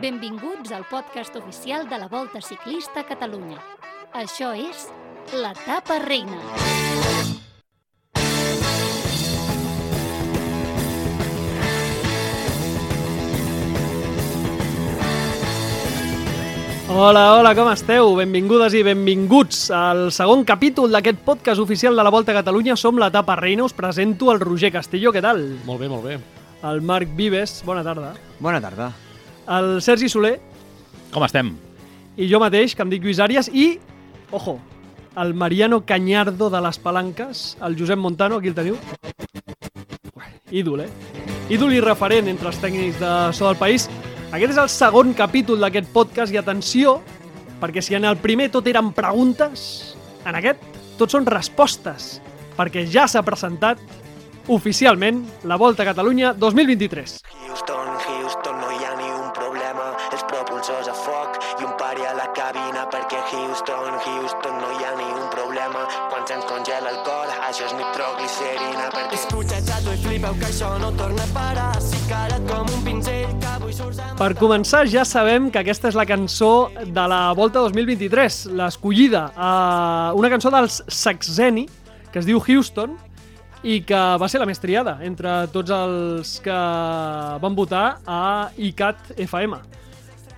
Benvinguts al podcast oficial de la Volta Ciclista a Catalunya. Això és l'etapa reina. Hola, hola, com esteu? Benvingudes i benvinguts al segon capítol d'aquest podcast oficial de la Volta a Catalunya. Som l'etapa reina, us presento el Roger Castillo, què tal? Molt bé, molt bé. El Marc Vives, bona tarda. Bona tarda. El Sergi Soler Com estem? i jo mateix, que em dic Lluís Àries, i, ojo, el Mariano Cañardo de les Palanques, el Josep Montano, aquí el teniu. Ídol, eh? Ídol i referent entre els tècnics de so del país. Aquest és el segon capítol d'aquest podcast i atenció, perquè si en el primer tot eren preguntes, en aquest tot són respostes, perquè ja s'ha presentat oficialment la Volta a Catalunya 2023. Houston, Houston, Houston, no hi ha ni un problema. Quan se'ns congela el cor, això és nitroglicerina perquè... Escucha xato i flipeu que això no torna a parar. Si carat com un pinzell que avui surts amb... Per començar, ja sabem que aquesta és la cançó de la Volta 2023, l'escollida, eh, una cançó dels Saxeni, que es diu Houston, i que va ser la més triada entre tots els que van votar a ICAT FM.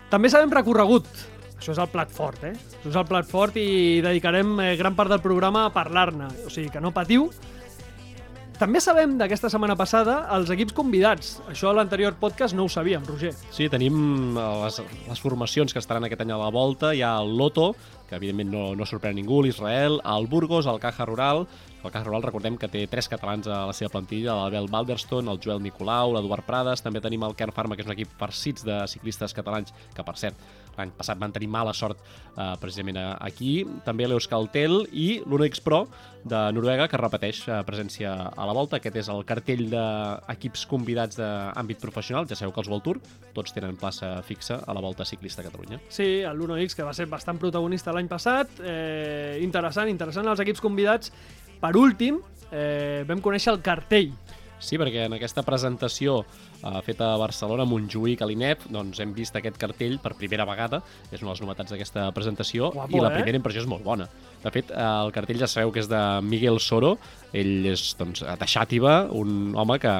També sabem recorregut. Això és el plat fort, eh? Això és el plat fort i dedicarem eh, gran part del programa a parlar-ne. O sigui, que no patiu. També sabem d'aquesta setmana passada els equips convidats. Això a l'anterior podcast no ho sabíem, Roger. Sí, tenim eh, les, les formacions que estaran aquest any a la volta. Hi ha el Loto, que evidentment no, no sorprèn ningú, l'Israel, el Burgos, el Caja Rural. El Caja Rural, recordem que té tres catalans a la seva plantilla, l'Abel Balderston, el Joel Nicolau, l'Eduard Prades. També tenim el Kern Pharma, que és un equip farcits de ciclistes catalans, que per cert, l'any passat van tenir mala sort eh, precisament a- aquí. També l'Euskaltel i l'Unex Pro de Noruega, que repeteix eh, presència a la volta. Aquest és el cartell d'equips convidats d'àmbit professional. Ja sabeu que els World Tour tots tenen plaça fixa a la Volta Ciclista a Catalunya. Sí, l'1X, que va ser bastant protagonista l'any passat. Eh, interessant, interessant els equips convidats. Per últim, eh, vam conèixer el cartell. Sí, perquè en aquesta presentació eh, feta a Barcelona, Montjuïc, a l'INEP, doncs hem vist aquest cartell per primera vegada. És una de les novetats d'aquesta presentació Guapo, i la eh? primera impressió és molt bona. De fet, eh, el cartell ja sabeu que és de Miguel Soro. Ell és doncs, de Xàtiva, un home que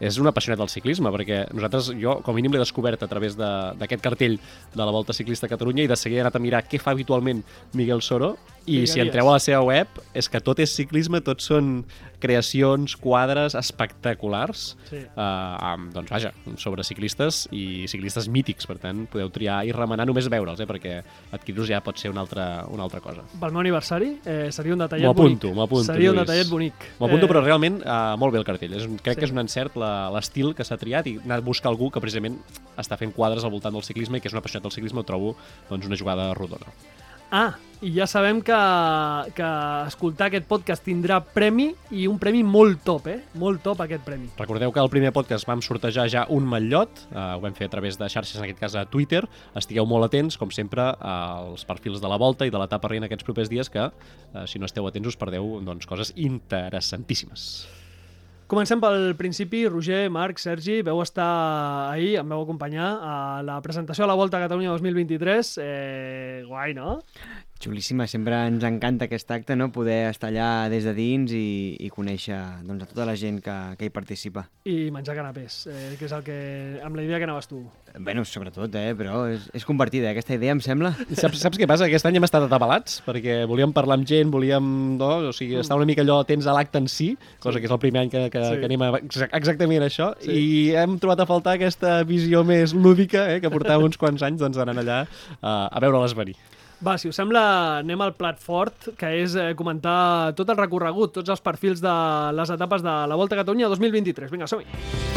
és un apassionat del ciclisme, perquè nosaltres, jo com a mínim l'he descobert a través de- d'aquest cartell de la Volta Ciclista a Catalunya i de seguida he anat a mirar què fa habitualment Miguel Soro. I si entreu a la seva web és que tot és ciclisme, tot són creacions, quadres espectaculars Sí. eh, amb, doncs vaja, sobre ciclistes i ciclistes mítics, per tant podeu triar i remenar només veure'ls, eh, perquè adquirir-los ja pot ser una altra, una altra cosa. Pel meu aniversari eh, seria un detallet bonic. apunto, Seria un Lluís. detallet bonic. M'ho apunto, Eh, però realment eh, molt bé el cartell. És, un- crec Sí. que és un encert l'estil que s'ha triat i anar a buscar algú que precisament està fent quadres al voltant del ciclisme i que és un apassionat del ciclisme, ho trobo doncs, una jugada rodona. Ah, i ja sabem que, que escoltar aquest podcast tindrà premi i un premi molt top, eh? Molt top aquest premi. Recordeu que al primer podcast vam sortejar ja un matllot, eh, ho vam fer a través de xarxes, en aquest cas a Twitter. Estigueu molt atents, com sempre, als perfils de la Volta i de l'etapa reina aquests propers dies, que eh, si no esteu atents us perdeu doncs, coses interessantíssimes. Comencem pel principi. Roger, Marc, Sergi, veu estar ahir, em veu acompanyar a la presentació a la Volta a Catalunya 2023. Eh, guai, no? Xulíssima, sempre ens encanta aquest acte, no? Poder estar allà des de dins i, i conèixer doncs, a tota la gent que, que hi participa. I menjar canapés, eh, que és el que... amb la idea que anaves tu. Bueno, sobretot, eh? Però és, és compartida, eh? aquesta idea, em sembla. Saps, saps què passa? Aquest any hem estat atabalats, perquè volíem parlar amb gent, volíem no? o sigui, estar una mica allò atents a l'acte en si, cosa que és el primer any que, que, Sí. que anem a exa- exactament això, Sí. i hem trobat a faltar aquesta visió més lúdica eh, que portàvem uns quants anys doncs, anant allà uh, a veure-les venir. Va, si us sembla, anem al plat fort, que és eh, comentar tot el recorregut, tots els perfils de les etapes de la Volta a Catalunya 2023. Vinga, som-hi.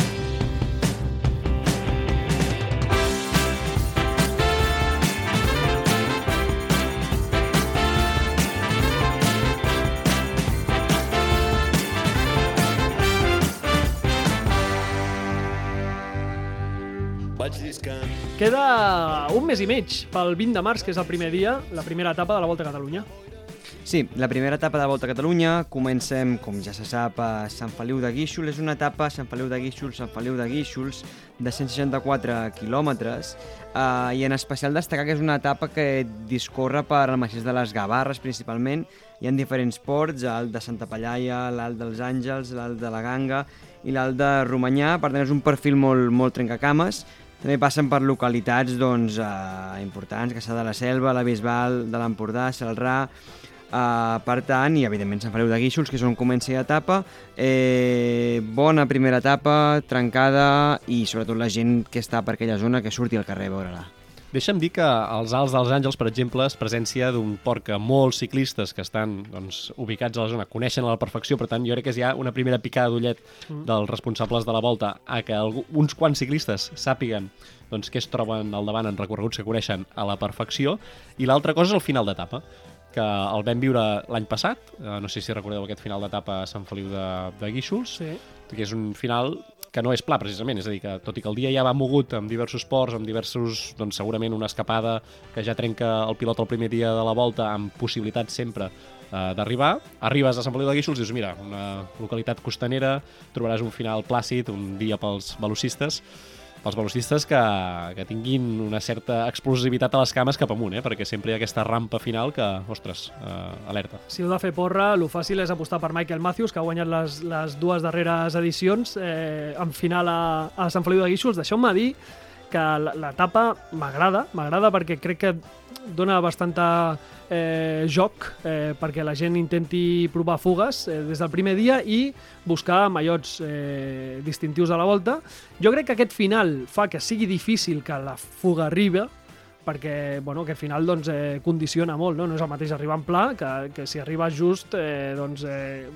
Queda un mes i mig pel 20 de març, que és el primer dia, la primera etapa de la Volta a Catalunya. Sí, la primera etapa de Volta a Catalunya comencem, com ja se sap, a Sant Feliu de Guíxols. És una etapa Sant Feliu de Guíxols, Sant Feliu de Guíxols, de 164 quilòmetres, eh, i en especial destacar que és una etapa que discorre per el massís de les Gavarres, principalment. Hi ha diferents ports, l'alt de Santa Pallaia, l'alt dels Àngels, l'alt de la Ganga i l'alt de Romanyà, per tant és un perfil molt, molt trencacames. També passen per localitats doncs, eh, importants, Caçà de la Selva, la Bisbal de l'Empordà, Celrà, Uh, per tant, i evidentment Sant Feliu de Guíxols, que és on comença l'etapa. Eh, bona primera etapa, trencada, i sobretot la gent que està per aquella zona que surti al carrer a veure-la. Deixa'm dir que als Alts dels Àngels, per exemple, és presència d'un port que molts ciclistes que estan doncs, ubicats a la zona coneixen a la perfecció, per tant, jo crec que és ja una primera picada d'ullet dels responsables de la volta a que algú, uns quants ciclistes sàpiguen doncs, què es troben al davant en recorreguts que coneixen a la perfecció, i l'altra cosa és el final d'etapa que el vam viure l'any passat, eh, no sé si recordeu aquest final d'etapa a Sant Feliu de, de Guíxols, Sí. que és un final que no és pla, precisament, és a dir, que tot i que el dia ja va mogut amb diversos ports, amb diversos, doncs segurament una escapada que ja trenca el pilot el primer dia de la volta, amb possibilitat sempre eh, d'arribar. Arribes a Sant Feliu de Guíxols i dius, mira, una localitat costanera, trobaràs un final plàcid, un dia pels velocistes, pels velocistes que, que tinguin una certa explosivitat a les cames cap amunt, eh? perquè sempre hi ha aquesta rampa final que, ostres, eh, alerta. Si heu de fer porra, el fàcil és apostar per Michael Matthews, que ha guanyat les, les dues darreres edicions eh, en final a, a Sant Feliu de Guíxols. Deixeu-me dir que l'etapa m'agrada, m'agrada perquè crec que dona bastanta eh, joc eh, perquè la gent intenti provar fugues eh, des del primer dia i buscar mallots eh, distintius de la volta. Jo crec que aquest final fa que sigui difícil que la fuga arribi, perquè bueno, aquest final doncs, eh, condiciona molt, no? no és el mateix arribar en pla que, que si arribes just eh, doncs, eh,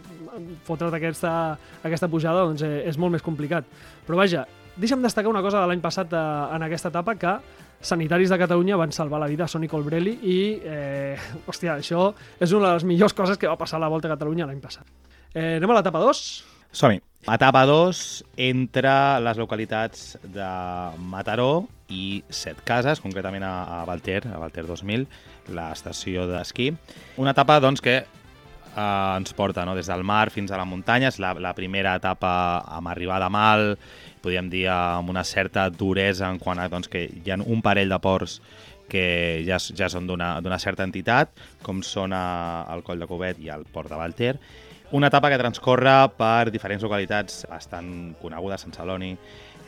fotre't aquesta, aquesta pujada doncs, eh, és molt més complicat. Però vaja, deixa'm destacar una cosa de l'any passat eh, en aquesta etapa que sanitaris de Catalunya van salvar la vida a Sonny Colbrelli i, eh, hòstia, això és una de les millors coses que va passar a la Volta a Catalunya l'any passat. Eh, anem a l'etapa 2. Som-hi. Etapa 2 entre les localitats de Mataró i Set Cases, concretament a, a Valter, a Valter 2000, l'estació d'esquí. Una etapa doncs, que eh, ens porta no? des del mar fins a la muntanya. És la, la primera etapa amb arribada mal, podríem dir amb una certa duresa en quant a doncs, que hi ha un parell de ports que ja, ja són d'una certa entitat, com són a, el Coll de Covet i el Port de Valter. Una etapa que transcorre per diferents localitats bastant conegudes, Sant Celoni,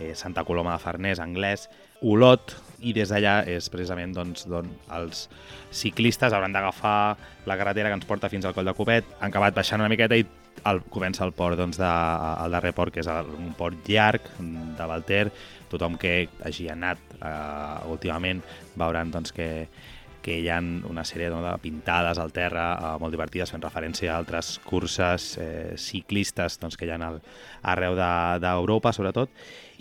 eh, Santa Coloma de Farners, Anglès, Olot, i des d'allà és precisament doncs, d'on els ciclistes hauran d'agafar la carretera que ens porta fins al Coll de Copet, han acabat baixant una miqueta i el, comença el port doncs, de, el darrer port, que és el, un port llarg de Valter. Tothom que hagi anat eh, últimament veuran doncs, que, que hi ha una sèrie no, de pintades al terra eh, molt divertides fent referència a altres curses eh, ciclistes doncs, que hi ha al, arreu de- d'Europa, de, sobretot.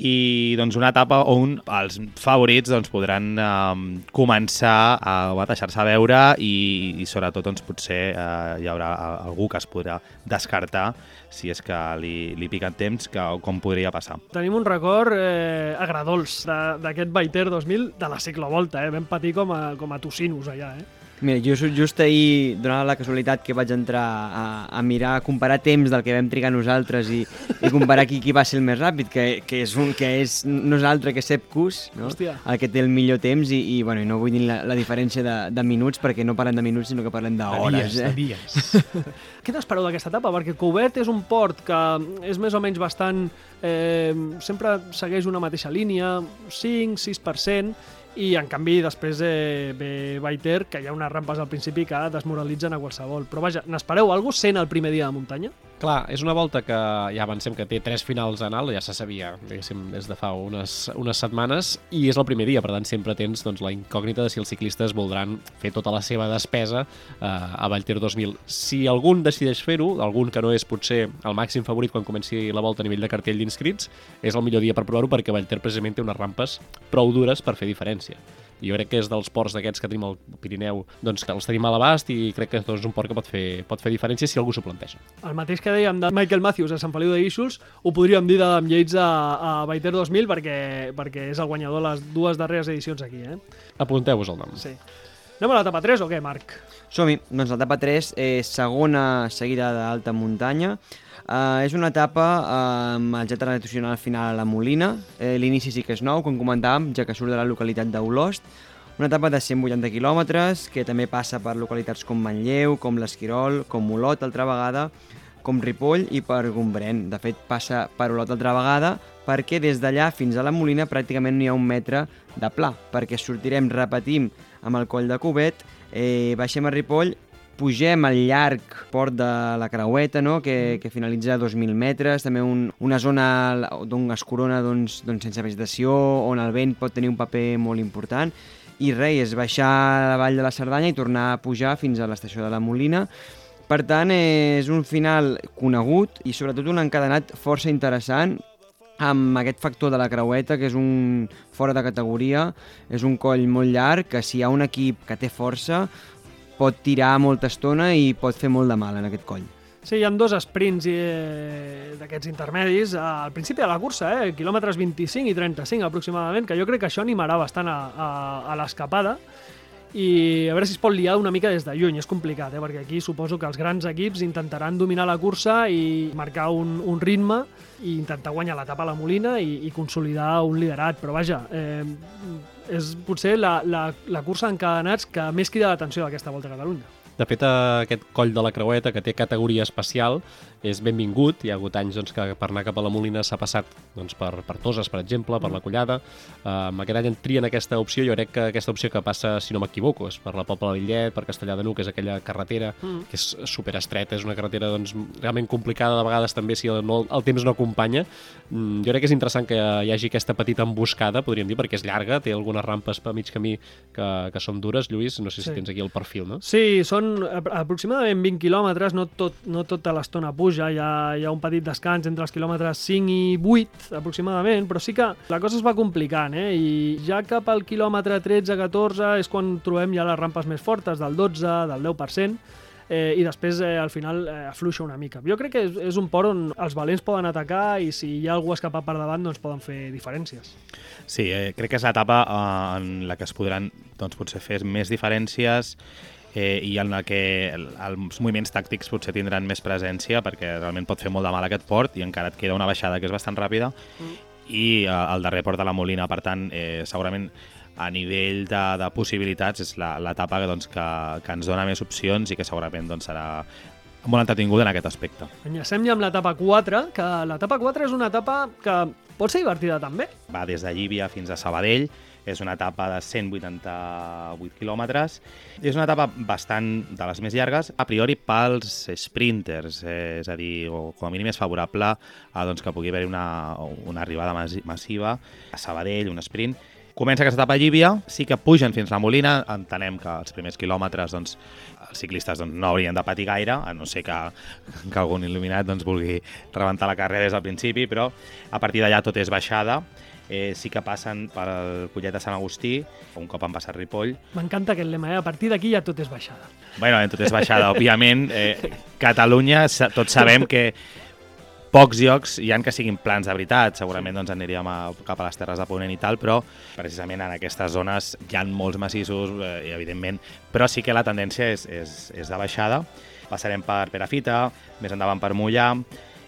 I doncs, una etapa on els favorits doncs, podran eh, començar a, a deixar-se veure i, i sobretot doncs, potser eh, hi haurà algú que es podrà descartar si és que li, li piquen temps, que, com podria passar. Tenim un record eh, agradols d'aquest Baiter 2000 de la ciclovolta, eh? Vam patir com a, com a tocinos allà, eh? Mira, jo ju- just ahir, donada la casualitat que vaig entrar a, a mirar, a comparar temps del que vam trigar nosaltres i, i comparar qui, qui va ser el més ràpid, que, que és un que és no és altre que Sepp Kuss, no? Hòstia. el que té el millor temps i, i, bueno, i no vull dir la, la diferència de, de minuts perquè no parlem de minuts sinó que parlem d'hores. de Eh? dies. Què n'espereu d'aquesta etapa? Perquè Coubert és un port que és més o menys bastant... Eh, sempre segueix una mateixa línia, 5-6%, i en canvi després eh, ve Baiter, que hi ha unes rampes al principi que desmoralitzen a qualsevol. Però vaja, n'espereu alguna cosa sent el primer dia de muntanya? Clar, és una volta que ja avancem que té tres finals en alt, ja se sabia, diguéssim, des de fa unes, unes setmanes, i és el primer dia, per tant sempre tens doncs, la incògnita de si els ciclistes voldran fer tota la seva despesa eh, a Vallter 2000. Si algun decideix fer-ho, algun que no és potser el màxim favorit quan comenci la volta a nivell de cartell d'inscrits, és el millor dia per provar-ho perquè Vallter precisament té unes rampes prou dures per fer diferència. I jo crec que és dels ports d'aquests que tenim al Pirineu, doncs que els tenim a l'abast i crec que doncs, és un port que pot fer, pot fer diferència si algú s'ho planteja. El mateix que dèiem de Michael Matthews a Sant Feliu de Guíxols, ho podríem dir d'Adam Yates a, a Baiter 2000 perquè, perquè és el guanyador de les dues darreres edicions aquí, eh? Apunteu-vos el nom. Sí. Anem a l'etapa 3 o què, Marc? Som-hi, doncs l'etapa 3 és segona seguida d'alta muntanya. Uh, és una etapa uh, amb el jet tradicional final a la Molina. Eh, L'inici sí que és nou, com comentàvem, ja que surt de la localitat d'Olost. Una etapa de 180 quilòmetres que també passa per localitats com Manlleu, com l'Esquirol, com Olot altra vegada, com Ripoll i per Gombrèn. De fet, passa per Olot altra vegada perquè des d'allà fins a la Molina pràcticament no hi ha un metre de pla, perquè sortirem, repetim, amb el coll de Cubet, eh, baixem a Ripoll, pugem al llarg port de la Creueta, no? que, que finalitza a 2.000 metres, també un, una zona d'on es corona doncs, doncs sense vegetació, on el vent pot tenir un paper molt important, i res, és baixar a la vall de la Cerdanya i tornar a pujar fins a l'estació de la Molina. Per tant, és un final conegut i sobretot un encadenat força interessant amb aquest factor de la creueta, que és un fora de categoria, és un coll molt llarg, que si hi ha un equip que té força, pot tirar molta estona i pot fer molt de mal en aquest coll. Sí, hi ha dos sprints eh, d'aquests intermedis al principi de la cursa, eh, quilòmetres 25 i 35 aproximadament, que jo crec que això animarà bastant a, a, a l'escapada i a veure si es pot liar una mica des de lluny, és complicat, eh? perquè aquí suposo que els grans equips intentaran dominar la cursa i marcar un, un ritme i intentar guanyar l'etapa a la Molina i, i consolidar un liderat, però vaja, eh, és potser la, la, la cursa d'encadenats que més crida l'atenció d'aquesta Volta a Catalunya. De fet, aquest coll de la creueta, que té categoria especial, és benvingut. Hi ha hagut anys doncs, que per anar cap a la Molina s'ha passat doncs, per, per Toses, per exemple, per la Collada. Um, aquest any en trien aquesta opció. Jo crec que aquesta opció que passa, si no m'equivoco, és per la Pobla de Lillet, per Castellà de Nuc, és aquella carretera Mm. que és superestreta, és una carretera doncs, realment complicada de vegades també si el, no, el temps no acompanya. Mm, jo crec que és interessant que hi hagi aquesta petita emboscada, podríem dir, perquè és llarga, té algunes rampes per mig camí que, que són dures. Lluís, no sé si Sí. tens aquí el perfil, no? Sí, són apro- aproximadament 20 quilòmetres, no, tot, no tota l'estona puja, hi ha, hi ha un petit descans entre els quilòmetres 5 i 8 aproximadament, però sí que la cosa es va complicant, eh? i ja cap al quilòmetre 13-14 és quan trobem ja les rampes més fortes, del 12, del 10%, eh, i després eh, al final eh, afluixa una mica. Jo crec que és, és un port on els valents poden atacar i si hi ha algú escapat per davant doncs poden fer diferències. Sí, eh, crec que és l'etapa eh, en la que es podran doncs, potser fer més diferències eh, i en la que el, els moviments tàctics potser tindran més presència perquè realment pot fer molt de mal aquest port i encara et queda una baixada que és bastant ràpida mm. i eh, el darrer port de la Molina, per tant, eh, segurament a nivell de, de possibilitats és la- l'etapa que, doncs, que, que ens dona més opcions i que segurament doncs, serà molt entretinguda en aquest aspecte. Enllacem ja amb l'etapa 4, que l'etapa 4 és una etapa que pot ser divertida també. va des de Llívia fins a Sabadell, és una etapa de 188 quilòmetres. És una etapa bastant de les més llargues, a priori pels sprinters, eh, és a dir, o com a mínim és favorable a doncs, que pugui haver una, una arribada massi- massiva a Sabadell, un sprint. Comença aquesta etapa a Llívia, sí que pugen fins a la Molina, entenem que els primers quilòmetres doncs, els ciclistes doncs, no haurien de patir gaire, a no ser que, que algun il·luminat doncs, vulgui rebentar la carrera des del principi, però a partir d'allà tot és baixada, eh, sí que passen pel Collet de Sant Agustí, un cop han passat Ripoll. M'encanta aquest lema, eh? a partir d'aquí ja tot és baixada. Bueno, tot és baixada, òbviament. Eh, Catalunya, tots sabem que pocs llocs hi han que siguin plans de veritat, segurament doncs, aniríem a, cap a les Terres de Ponent i tal, però precisament en aquestes zones hi han molts massissos, eh, i evidentment, però sí que la tendència és, és, és de baixada. Passarem per Perafita, més endavant per Mollà,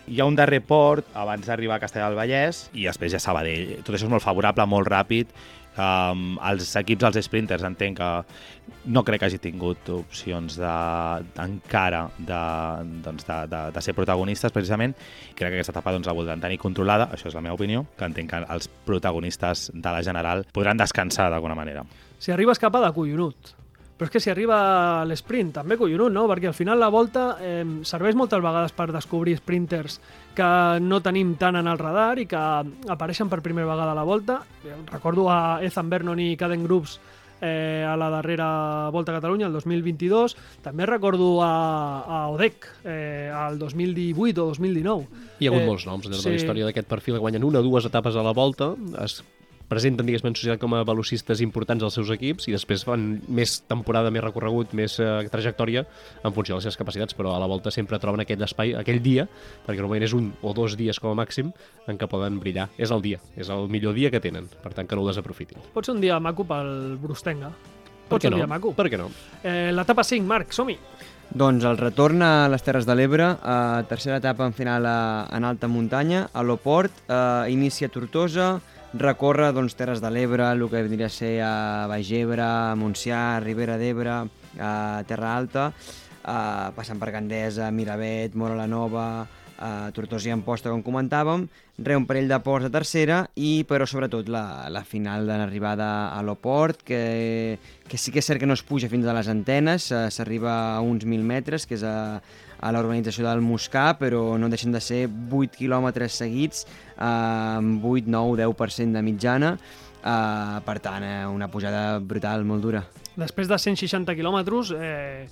hi ha un darrer port abans d'arribar a Castellà del Vallès i després ja Sabadell. Tot això és molt favorable, molt ràpid. Um, els equips, els sprinters, entenc que no crec que hagi tingut opcions de, encara de, doncs de, de, de ser protagonistes, precisament. Crec que aquesta etapa doncs, la voldran tenir controlada, això és la meva opinió, que entenc que els protagonistes de la general podran descansar d'alguna manera. Si arriba a escapar de collonut. Però és que si arriba a l'esprint, també collonut, no? Perquè al final la volta eh, serveix moltes vegades per descobrir sprinters que no tenim tant en el radar i que apareixen per primera vegada a la volta. Eh, Recordo a Ethan Vernon i Caden Groups eh, a la darrera Volta a Catalunya, el 2022. També recordo a, a Odec, eh, al 2018 o 2019. Hi ha hagut Eh, molts noms de sí. la història d'aquest perfil que guanyen una o dues etapes a la volta, es presenten, diguéssim, en societat com a velocistes importants als seus equips i després fan més temporada, més recorregut, més eh, trajectòria en funció de les seves capacitats, però a la volta sempre troben aquell espai, aquell dia, perquè normalment és un o dos dies com a màxim en què poden brillar. És el dia, és el millor dia que tenen, per tant que no ho desaprofitin. Pot ser un dia maco pel Brustenga. Pot ser què un no? dia maco. Per què no? Eh, L'etapa 5, Marc, som-hi. Doncs el retorn a les Terres de l'Ebre, eh, tercera etapa en final a, en alta muntanya, a l'Oport, eh, inicia Tortosa, recorre doncs, Terres de l'Ebre, el que vindria a ser a Baix-Ebre, a Montsià, Ribera d'Ebre, a Terra Alta, eh, passant per Gandesa, Miravet, Mora la Nova, eh, Tortosa i Amposta, com comentàvem, re un parell de ports de tercera i, però sobretot, la, la final de l'arribada a l'Oport, que, que sí que és cert que no es puja fins a les antenes, eh, s'arriba a uns 1.000 metres, que és a, a la del Moscà, però no deixen de ser 8 quilòmetres seguits, amb 8, 9, 10% de mitjana, eh, per tant, eh, una pujada brutal, molt dura. Després de 160 quilòmetres, eh,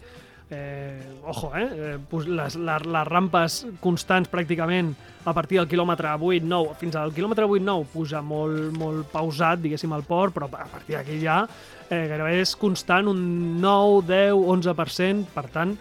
eh, ojo, eh, eh, les, les, les rampes constants pràcticament a partir del quilòmetre 8-9, fins al quilòmetre 8-9 puja molt, molt pausat, diguéssim, al port, però a partir d'aquí ja eh, gairebé és constant un 9, 10, 11%, per tant,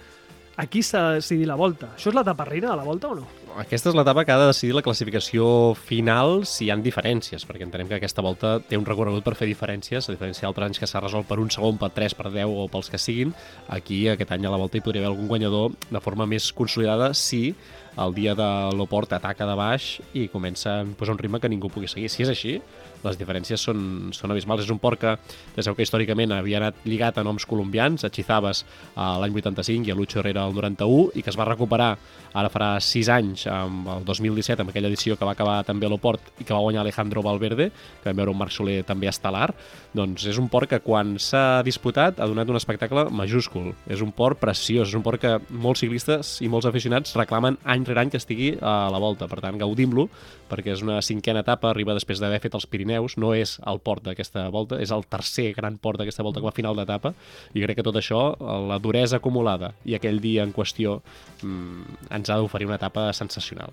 aquí s'ha de decidir la volta. Això és l'etapa reina de la volta o no? Aquesta és l'etapa que ha de decidir la classificació final si hi han diferències, perquè entenem que aquesta volta té un recorregut per fer diferències, a diferència d'altres anys que s'ha resolt per un segon, per 3, per 10 o pels que siguin. Aquí, aquest any a la volta, hi podria haver algun guanyador de forma més consolidada si el dia de l'Oport ataca de baix i comença a posar un ritme que ningú pugui seguir. Si és així, les diferències són, són abismals. És un port que, sabeu que històricament havia anat lligat a noms colombians, a Chizabas a l'any 85 i a Lucho Herrera el 91, i que es va recuperar ara farà 6 anys, amb el 2017, amb aquella edició que va acabar també a l'Oport i que va guanyar Alejandro Valverde, que vam veure un Marc Soler també estel·lar, doncs és un port que quan s'ha disputat ha donat un espectacle majúscul. És un port preciós, és un port que molts ciclistes i molts aficionats reclamen any rere any que estigui a la volta. Per tant, gaudim-lo, perquè és una cinquena etapa, arriba després d'haver fet els Pirineus, no és el port d'aquesta volta, és el tercer gran port d'aquesta volta va a final d'etapa, i crec que tot això, la duresa acumulada i aquell dia en qüestió, mmm, ens ha d'oferir una etapa sensacional.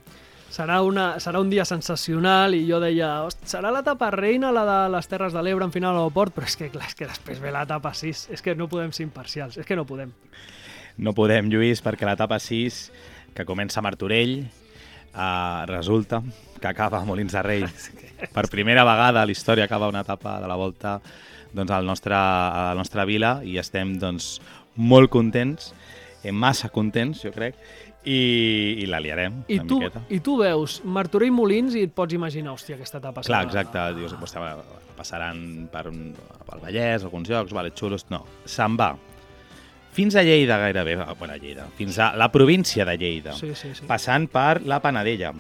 Serà, una, serà un dia sensacional i jo deia, "Host, serà l'etapa reina la de les Terres de l'Ebre en final a l'aeroport, però és que, clar, és que després ve l'etapa 6, és que no podem ser imparcials, és que no podem. No podem, Lluís, perquè l'etapa 6, que comença a Martorell, eh, resulta que acaba a Molins de Rei. Per primera vegada a la història acaba una etapa de la volta doncs, al nostre, a la nostra vila i estem doncs, molt contents, eh, massa contents, jo crec, i, i la liarem I una tu, miqueta. I tu veus Martorell Molins i et pots imaginar, hòstia, aquesta etapa Clar, exacte, dius, vostè va- passaran per un, pel Vallès, alguns llocs, vale, xulos, no. Se'n va fins a Lleida gairebé, bueno, a Lleida, fins a la província de Lleida, Sí, sí, sí. passant per la Panadella.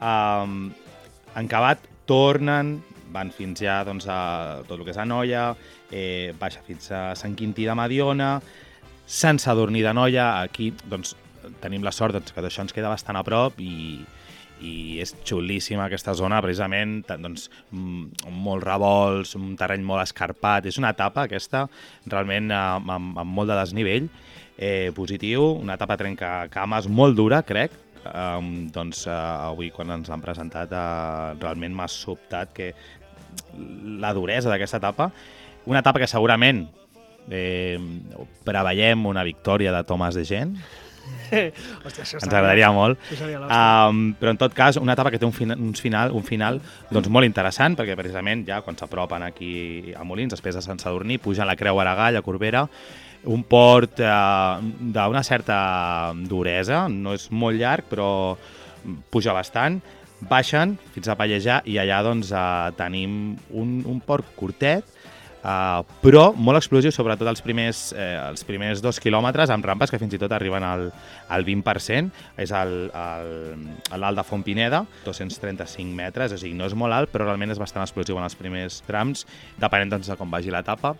Um, en acabat, tornen, van fins ja doncs, a tot el que és Anoia, eh, baixa fins a Sant Quintí de Mediona, Sant Sadurní de Noia, aquí doncs, tenim la sort doncs, que això ens queda bastant a prop i, i és xulíssima aquesta zona, precisament, doncs, mm, molts revolts, un terreny molt escarpat, és una etapa aquesta realment amb, amb molt de desnivell eh, positiu, una etapa trencacames molt dura, crec, um, doncs uh, avui quan ens l'han presentat uh, realment m'ha sobtat que la duresa d'aquesta etapa, una etapa que segurament eh, preveiem una victòria de Thomas de Gent, Hòstia, ens seria- agradaria molt. Um, però en tot cas, una etapa que té un, fina, uns final, un final doncs, molt interessant, perquè precisament ja quan s'apropen aquí a Molins, després de Sant Sadurní, pugen la Creu Aragall, a Corbera, un port eh, d'una certa duresa, no és molt llarg, però puja bastant, baixen fins a Pallejà i allà doncs, eh, tenim un, un port curtet, Uh, però molt explosiu, sobretot els primers, eh, els primers dos quilòmetres, amb rampes que fins i tot arriben al, al 20%, és l'alt de Font Pineda, 235 metres, o sigui, no és molt alt, però realment és bastant explosiu en els primers trams, depenent doncs, de com vagi l'etapa,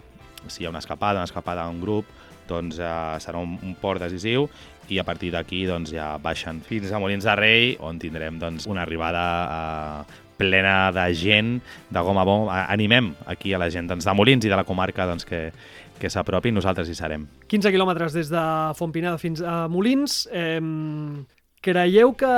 si hi ha una escapada, una escapada en grup, doncs eh, serà un, un port decisiu i a partir d'aquí doncs, ja baixen fins a Molins de Rei, on tindrem doncs, una arribada eh, plena de gent, de gom a bom. A- Animem aquí a la gent doncs, de Molins i de la comarca doncs, que, que s'apropi, nosaltres hi serem. 15 quilòmetres des de Fontpineda fins a Molins. Eh, creieu que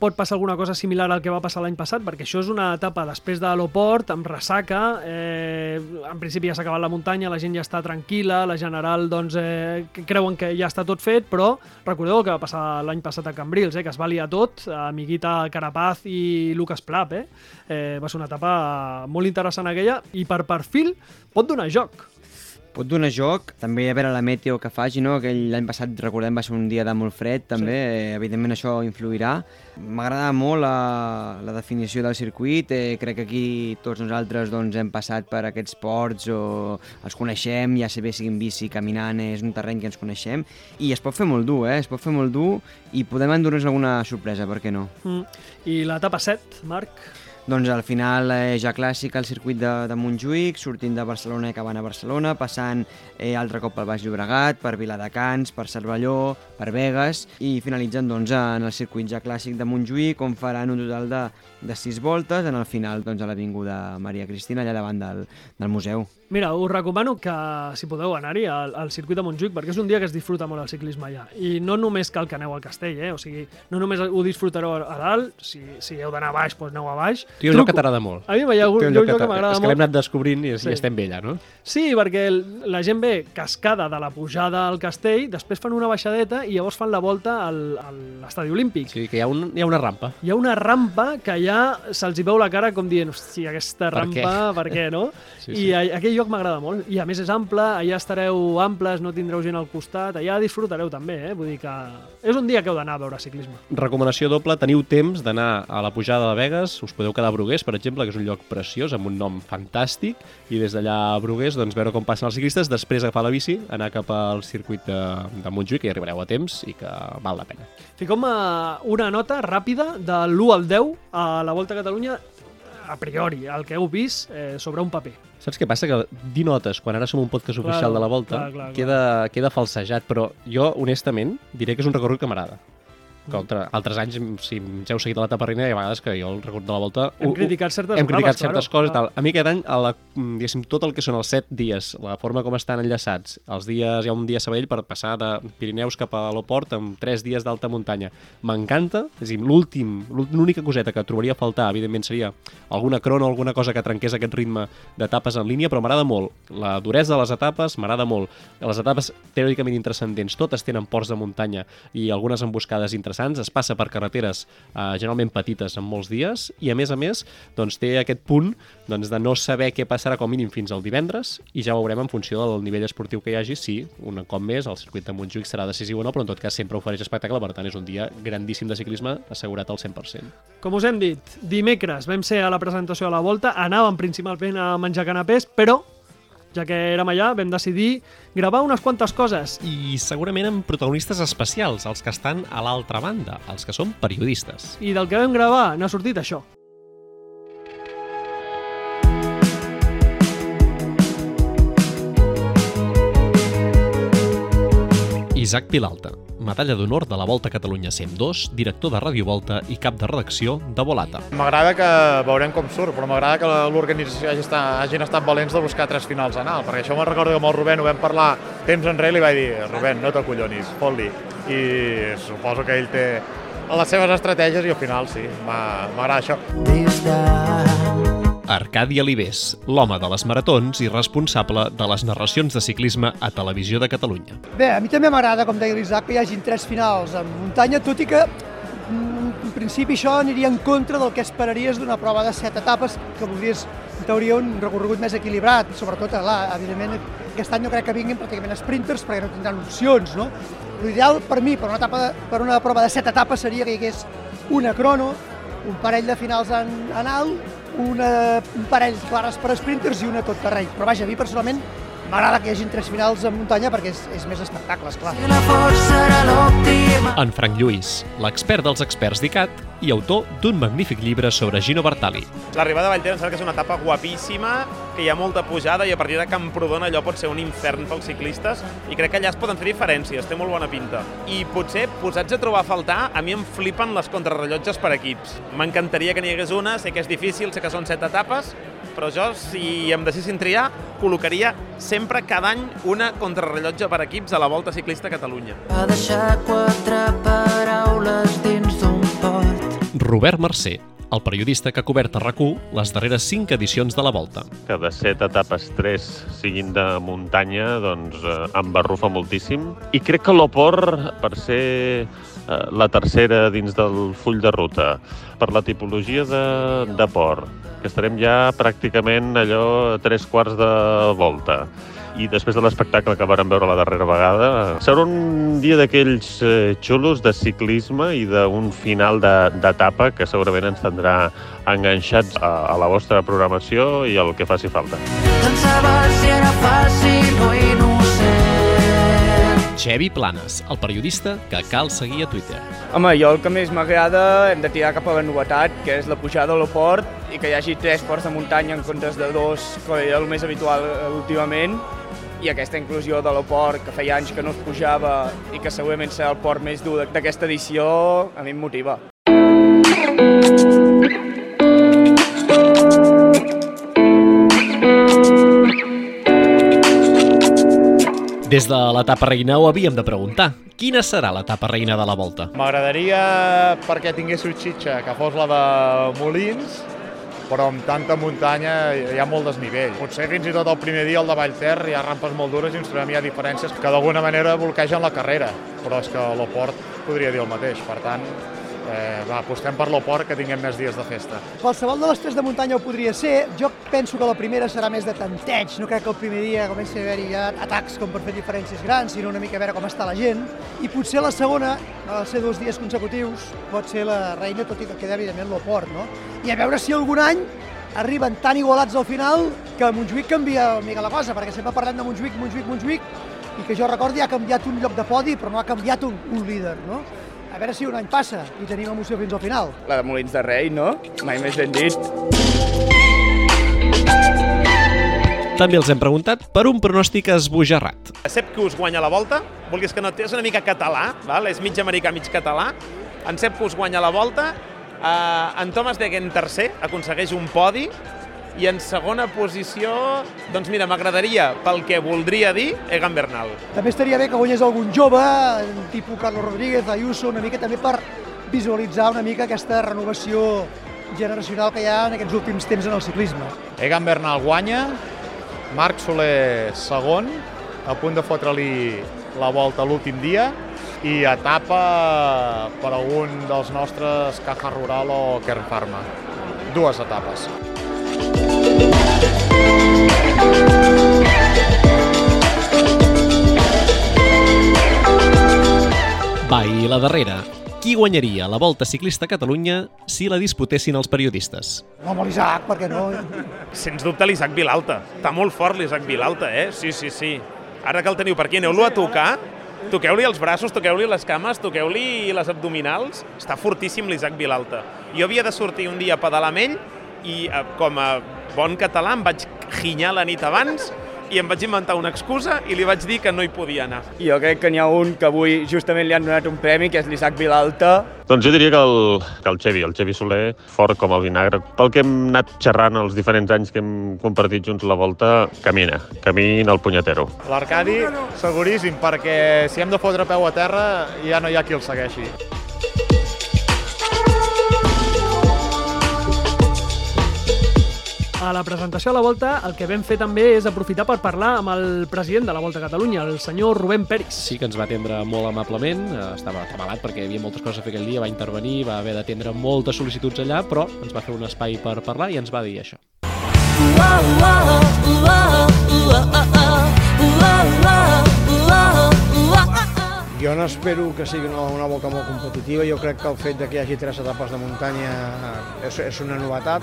pot passar alguna cosa similar al que va passar l'any passat? Perquè això és una etapa després de l'Oport, amb ressaca. Eh, en principi ja s'ha acabat la muntanya, la gent ja està tranquil·la, la general doncs, eh, creuen que ja està tot fet, però recordeu el que va passar l'any passat a Cambrils, eh, que es va liar tot, amiguita Carapaz i Lucas Plap. Eh? Eh, va ser una etapa molt interessant aquella i per perfil pot donar joc. Pot donar joc, també a veure la meteo que faci, no? Aquell l'any passat, recordem, va ser un dia de molt fred, també, sí. eh, evidentment això influirà. M'agrada molt la, la definició del circuit, eh, crec que aquí tots nosaltres doncs, hem passat per aquests ports o els coneixem, ja sé bé si en bici, caminant, és un terreny que ens coneixem, i es pot fer molt dur, eh? es pot fer molt dur i podem endur-nos alguna sorpresa, per què no? Mm. I l'etapa 7, Marc? Doncs al final eh, ja clàssic el circuit de, de Montjuïc, sortint de Barcelona i acabant a Barcelona, passant eh, altre cop pel Baix Llobregat, per Viladecans, per Cervelló, per Vegas i finalitzant doncs, en el circuit ja clàssic de Montjuïc on faran un total de, de sis voltes en el final doncs, a l'Avinguda Maria Cristina allà davant del, del museu. Mira, us recomano que, si podeu anar-hi al, al circuit de Montjuïc, perquè és un dia que es disfruta molt el ciclisme allà. I no només cal que aneu al castell, eh? O sigui, no només ho disfrutareu a dalt, si, si heu d'anar a baix, doncs aneu a baix. Té un lloc que t'agrada molt. A mi hi ha un, un lloc que m'agrada És que molt. l'hem anat descobrint i, Sí. i estem bé allà, no? Sí, perquè la gent ve cascada de la pujada al castell, després fan una baixadeta i llavors fan la volta al, a l'estadi olímpic. Sí, que hi ha, un, hi ha una rampa. Hi ha una rampa que ja se'ls hi veu la cara com dient, hòstia, aquesta Per rampa, què?" per què, no? Sí, I sí. a- aquell lloc m'agrada molt. I a més és ample, allà estareu amples, no tindreu gent al costat, allà disfrutareu també, eh? Vull dir que és un dia que heu d'anar a veure ciclisme. Recomanació doble, teniu temps d'anar a la pujada de Vegas, us podeu quedar a Bruguers, per exemple, que és un lloc preciós, amb un nom fantàstic, i des d'allà a Bruguers doncs, veure com passen els ciclistes, després agafar la bici, anar cap al circuit de, de Montjuïc, que hi arribareu a temps i que val la pena. Fiquem eh, una nota ràpida de l'1 al 10 a la Volta a Catalunya a priori, el que heu vist eh, sobre un paper. Saps què passa? Que dir notes, quan ara som un podcast oficial de la Volta, clar, clar, clar. queda, queda falsejat, però jo, honestament, diré que és un recorregut que m'agrada. Que altre, altres anys, si ens heu seguit a la taparrina, hi ha vegades que jo el recorregut de la Volta... Hem ho- ho- criticat certes hem criticat certes claro, coses tal. A mi aquest any, a la, diguéssim, tot el que són els set dies, la forma com estan enllaçats, els dies, hi ha un dia a Sabadell per passar de Pirineus cap a l'Oport amb tres dies d'alta muntanya. M'encanta, és a dir, l'últim, l'única coseta que trobaria a faltar, evidentment, seria alguna crona o alguna cosa que trenqués aquest ritme d'etapes en línia, però m'agrada molt. La duresa de les etapes, m'agrada molt. Les etapes teòricament intrascendents, totes tenen ports de muntanya i algunes emboscades interessants, es passa per carreteres eh, generalment petites en molts dies i a més a més doncs, té aquest punt doncs, de no saber què passarà com mínim fins al divendres i ja veurem en funció del nivell esportiu que hi hagi si un cop més el circuit de Montjuïc serà decisiu o no, però en tot cas sempre ofereix espectacle, per tant és un dia grandíssim de ciclisme assegurat al 100%. Com us hem dit, dimecres vam ser a la presentació de la Volta, anàvem principalment a menjar canapés, però, ja que érem allà, vam decidir gravar unes quantes coses. I segurament amb protagonistes especials, els que estan a l'altra banda, els que són periodistes. I del que vam gravar n'ha sortit això. Isaac Pilalta, medalla d'honor de la Volta a Catalunya 102, director de Ràdio Volta i cap de redacció de Volata. M'agrada que veurem com surt, però m'agrada que l'organització hagi, estat, hagin estat valents de buscar tres finals en alt, perquè això me'n recordo que amb el Rubén ho vam parlar temps enrere i li vaig dir, Rubén, no t'acollonis, fot-li. I suposo que ell té les seves estratègies i al final sí, m'agrada això. Arcadi Alibés, l'home de les maratons i responsable de les narracions de ciclisme a Televisió de Catalunya. Bé, a mi també m'agrada, com deia l'Isaac, que hi hagin tres finals en muntanya, tot i que mm, en principi això aniria en contra del que esperaries d'una prova de set etapes, que voldries, en teoria, un recorregut més equilibrat, sobretot, clar, evidentment, aquest any no crec que vinguin pràcticament sprinters perquè no tindran opcions, no? L'ideal per mi, per una, etapa, de- per una prova de set etapes, seria que hi hagués una crono, un parell de finals en, en alt, una, un parell clares per sprinters i una tot terreny. Però vaja, a mi personalment m'agrada que hi hagin tres finals en muntanya perquè és, és més espectacle, esclar. En Frank Lluís, l'expert dels experts d'ICAT i autor d'un magnífic llibre sobre Gino Bartali. L'arribada a Vallter em sembla que és una etapa guapíssima, que hi ha molta pujada i a partir de Camprodon allò pot ser un infern pels ciclistes i crec que allà es poden fer diferències, té molt bona pinta. I potser, posats a trobar a faltar, a mi em flipen les contrarrellotges per equips. M'encantaria que n'hi hagués una, sé que és difícil, sé que són set etapes, però jo, si em deixessin triar, col·locaria sempre cada any una contrarrellotge per equips a la Volta Ciclista a Catalunya. Va deixar quatre paraules dins d'un pot. Robert Mercè, el periodista que ha cobert a rac les darreres cinc edicions de la Volta. que de set etapes tres siguin de muntanya, doncs eh, em barrufa moltíssim. I crec que l'Opor, per ser eh, la tercera dins del full de ruta, per la tipologia de, de port, que estarem ja pràcticament allò tres quarts de volta, i després de l'espectacle que vàrem veure la darrera vegada, serà un dia d'aquells eh, xulos de ciclisme i d'un final d'etapa que segurament ens tindrà enganxats a, a la vostra programació i el que faci falta. Saber si era fàcil o innocent. Xevi Planes, el periodista que cal seguir a Twitter. Home, jo el que més m'agrada hem de tirar cap a la novetat, que és la pujada a l'Oport i que hi hagi tres ports de muntanya en comptes de dos, com era el més habitual eh, últimament, i aquesta inclusió de l'Oport, que feia anys que no es pujava i que segurament serà el port més dur d'aquesta edició, a mi em motiva. Des de l'etapa reina ho havíem de preguntar. Quina serà l'etapa reina de la volta? M'agradaria, perquè tingués un xitxa, que fos la de Molins, però amb tanta muntanya hi ha molt desnivell. Potser fins i tot el primer dia, el de Vallter, hi ha rampes molt dures i ens trobem ja diferències que d'alguna manera bloquegen la carrera, però és que l'Oport podria dir el mateix. Per tant, eh, va, apostem per l'Oport que tinguem més dies de festa. Qualsevol de les tres de muntanya ho podria ser. Jo penso que la primera serà més de tanteig. No crec que el primer dia comenci a haver-hi ja atacs com per fer diferències grans, sinó una mica a veure com està la gent. I potser la segona, de ser dos dies consecutius, pot ser la reina, tot i que queda evidentment l'Oport, no? I a veure si algun any arriben tan igualats al final que a Montjuïc canvia una mica la cosa, perquè sempre parlem de Montjuïc, Montjuïc, Montjuïc, i que jo recordi ha canviat un lloc de podi, però no ha canviat un, un líder, no? Veure si un any passa i tenim emoció fins al final. La de Molins de Rei, no? Mai més ben dit. També els hem preguntat per un pronòstic esbojarrat. Sep que us guanya la volta, vulguis que no, és una mica català, val? és mig americà, mig català. En Sep que us guanya la volta, eh, en Thomas Degen tercer, aconsegueix un podi, i en segona posició, doncs mira, m'agradaria, pel que voldria dir, Egan Bernal. També estaria bé que guanyés algun jove, tipus Carlos Rodríguez, Ayuso, una mica també per visualitzar una mica aquesta renovació generacional que hi ha en aquests últims temps en el ciclisme. Egan Bernal guanya, Marc Soler segon, a punt de fotre-li la volta l'últim dia, i etapa per algun dels nostres Caja Rural o Kern Pharma. Dues etapes. Va, i la darrera. Qui guanyaria la Volta Ciclista a Catalunya si la disputessin els periodistes? Home, l'Isaac, per què no? Sens dubte l'Isaac Vilalta. Està molt fort l'Isaac Vilalta, eh? Sí, sí, sí. Ara que el teniu per aquí, aneu-lo a tocar, toqueu-li els braços, toqueu-li les cames, toqueu-li les abdominals. Està fortíssim l'Isaac Vilalta. Jo havia de sortir un dia a pedalar amb ell i eh, com a bon català em vaig ginyar la nit abans i em vaig inventar una excusa i li vaig dir que no hi podia anar. Jo crec que n'hi ha un que avui justament li han donat un premi, que és l'Isaac Vilalta. Doncs jo diria que el, que el Xevi, el Xevi Soler, fort com el vinagre. Pel que hem anat xerrant els diferents anys que hem compartit junts la volta, camina, camina el punyetero. L'Arcadi, seguríssim, perquè si hem de fotre peu a terra ja no hi ha qui el segueixi. A la presentació a la Volta el que vam fer també és aprofitar per parlar amb el president de la Volta a Catalunya, el senyor Rubén Peris. Sí que ens va atendre molt amablement, eh, estava atabalat perquè hi havia moltes coses a fer aquell dia, va intervenir, va haver d'atendre moltes sol·licituds allà, però ens va fer un espai per parlar i ens va dir això. Jo no espero que sigui una, una volta molt competitiva, jo crec que el fet de que hi hagi tres etapes de muntanya és, és una novetat.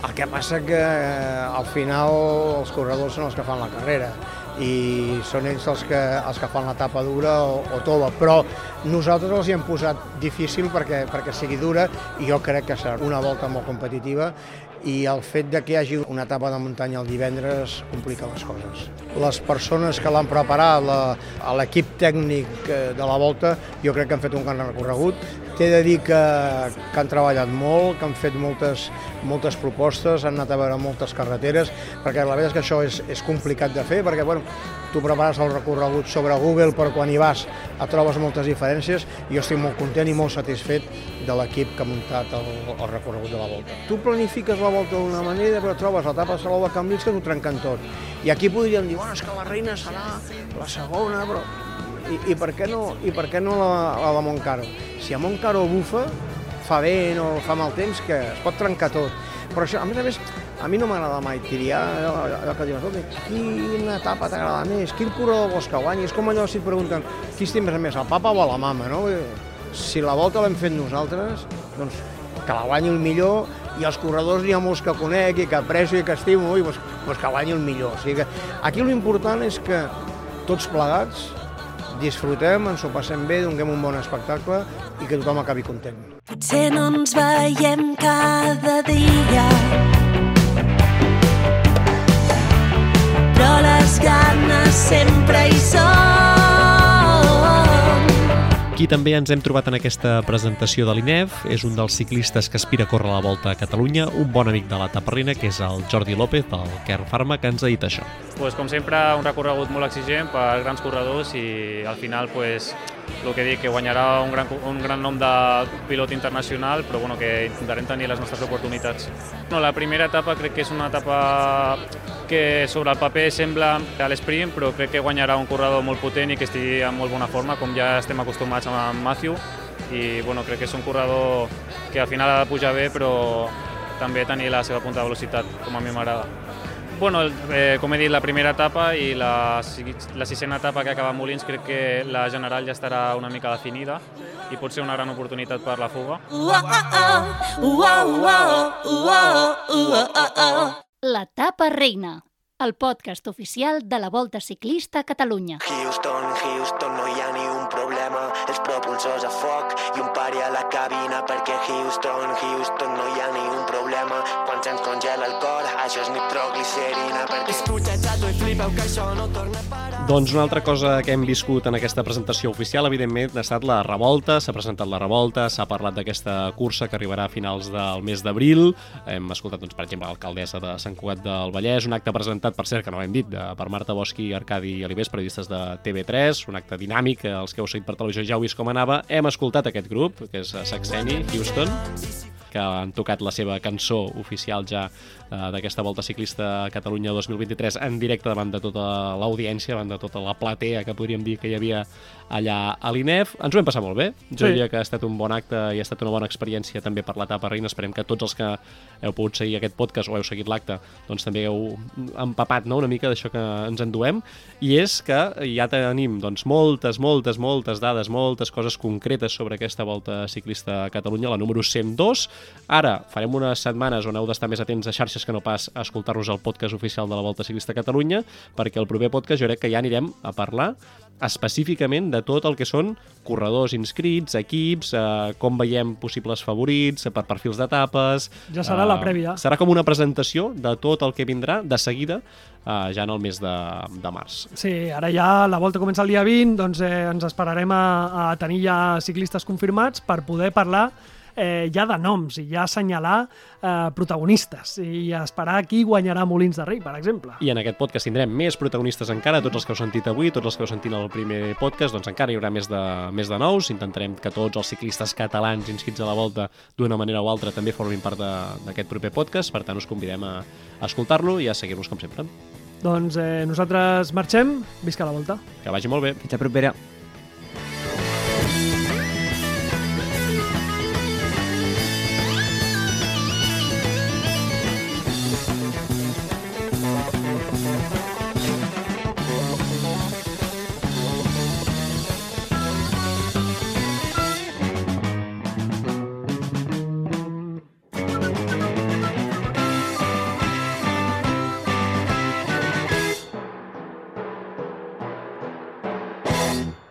El que passa que eh, al final els corredors són els que fan la carrera i són ells els que, els que fan l'etapa dura o, o tova, però nosaltres els hi hem posat difícil perquè, perquè sigui dura i jo crec que serà una volta molt competitiva i el fet de que hi hagi una etapa de muntanya el divendres complica les coses. Les persones que l'han preparat, l'equip tècnic eh, de la volta, jo crec que han fet un gran recorregut. T'he de dir que, que han treballat molt, que han fet moltes, moltes propostes, han anat a veure moltes carreteres, perquè la veritat és que això és, és complicat de fer, perquè bueno, tu prepares el recorregut sobre Google, però quan hi vas et trobes moltes diferències jo estic molt content i molt satisfet de l'equip que ha muntat el, el recorregut de la volta. Tu planifiques la volta d'una manera, però trobes l'etapa de Salou de Cambrils que t'ho trenquen tot. I aquí podríem dir, bueno, és que la reina serà la segona, però... I, i per què no, i per què no la, la de Montcaro? Si a Montcaro bufa, fa vent o fa mal temps, que es pot trencar tot. Però això, a més a més, a mi no m'agrada mai triar allò, allò que dius, quina etapa t'agrada més, quin corredor vols que guanyi? És com allò si et pregunten qui estimes més, el papa o la mama, no? Si la volta l'hem fet nosaltres, doncs que la guanyi el millor i els corredors n'hi ha molts que conec i que aprecio i que estimo i doncs, doncs que guanyi el millor. O sigui que aquí l'important és que tots plegats disfrutem, ens ho passem bé, donem un bon espectacle i que tothom acabi content. Potser no ens veiem cada dia però les ganes sempre hi són Qui també ens hem trobat en aquesta presentació de l'INEF és un dels ciclistes que aspira a córrer la volta a Catalunya, un bon amic de la taparrina, que és el Jordi López, del Kern Pharma, que ens ha dit això. Pues, com sempre, un recorregut molt exigent per grans corredors i al final pues, el que dic, que guanyarà un gran, un gran nom de pilot internacional, però bueno, que intentarem tenir les nostres oportunitats. No, la primera etapa crec que és una etapa que sobre el paper sembla a l'esprint, però crec que guanyarà un corredor molt potent i que estigui en molt bona forma, com ja estem acostumats amb Matthew, i bueno, crec que és un corredor que al final ha de pujar bé, però també tenir la seva punta de velocitat, com a mi m'agrada. Bueno, eh, com he dit, la primera etapa i la, la sisena etapa que acaba Molins crec que la general ja estarà una mica definida i pot ser una gran oportunitat per la fuga. La tapa reina, el podcast oficial de la Volta Ciclista a Catalunya. Houston, Houston, no hi ha ni un problema, els propulsors a foc i un pari a la cabina perquè Houston, Houston, no hi ha ni un problema, quan se'ns congela el cor, això és nitroglicerina perquè... Escucha, chato, i flipeu que això no torna a parar. Doncs una altra cosa que hem viscut en aquesta presentació oficial, evidentment, ha estat la revolta, s'ha presentat la revolta, s'ha parlat d'aquesta cursa que arribarà a finals del mes d'abril, hem escoltat, doncs, per exemple, l'alcaldessa de Sant Cugat del Vallès, un acte presentat, per cert, que no ho hem dit, de, per Marta Bosch i Arcadi Alibés, periodistes de TV3, un acte dinàmic, que els que heu seguit per televisió ja heu vist com anava. Hem escoltat aquest grup, que és Saxeni, Houston, que han tocat la seva cançó oficial ja eh, d'aquesta Volta Ciclista a Catalunya 2023 en directe davant de tota l'audiència, davant de tota la platea que podríem dir que hi havia allà a l'INEF. Ens ho hem passat molt bé. Jo Sí. diria que ha estat un bon acte i ha estat una bona experiència també per l'etapa reina. Esperem que tots els que heu pogut seguir aquest podcast o heu seguit l'acte doncs també heu empapat no, una mica d'això que ens enduem. I és que ja tenim doncs, moltes, moltes, moltes dades, moltes coses concretes sobre aquesta volta ciclista a Catalunya, la número 102. Ara farem unes setmanes on heu d'estar més atents a xarxes que no pas a escoltar-nos el podcast oficial de la Volta Ciclista Catalunya, perquè el proper podcast jo crec que ja anirem a parlar específicament de tot el que són corredors inscrits, equips, eh, com veiem possibles favorits, eh, per perfils d'etapes... Ja serà la prèvia. Serà com una presentació de tot el que vindrà de seguida, eh, ja en el mes de, de març. Sí, ara ja la volta comença el dia 20, doncs eh, ens esperarem a, a tenir ja ciclistes confirmats per poder parlar eh, ja de noms i ja assenyalar eh, protagonistes i esperar qui guanyarà Molins de Rei, per exemple. I en aquest podcast tindrem més protagonistes encara, tots els que heu sentit avui, tots els que heu sentit el primer podcast, doncs encara hi haurà més de, més de nous. Intentarem que tots els ciclistes catalans inscrits a la volta d'una manera o altra també formin part de- d'aquest proper podcast, per tant us convidem a, a escoltar-lo i a seguir-nos com sempre. Doncs eh, nosaltres marxem, visca la volta. Que vagi molt bé. Fins la propera.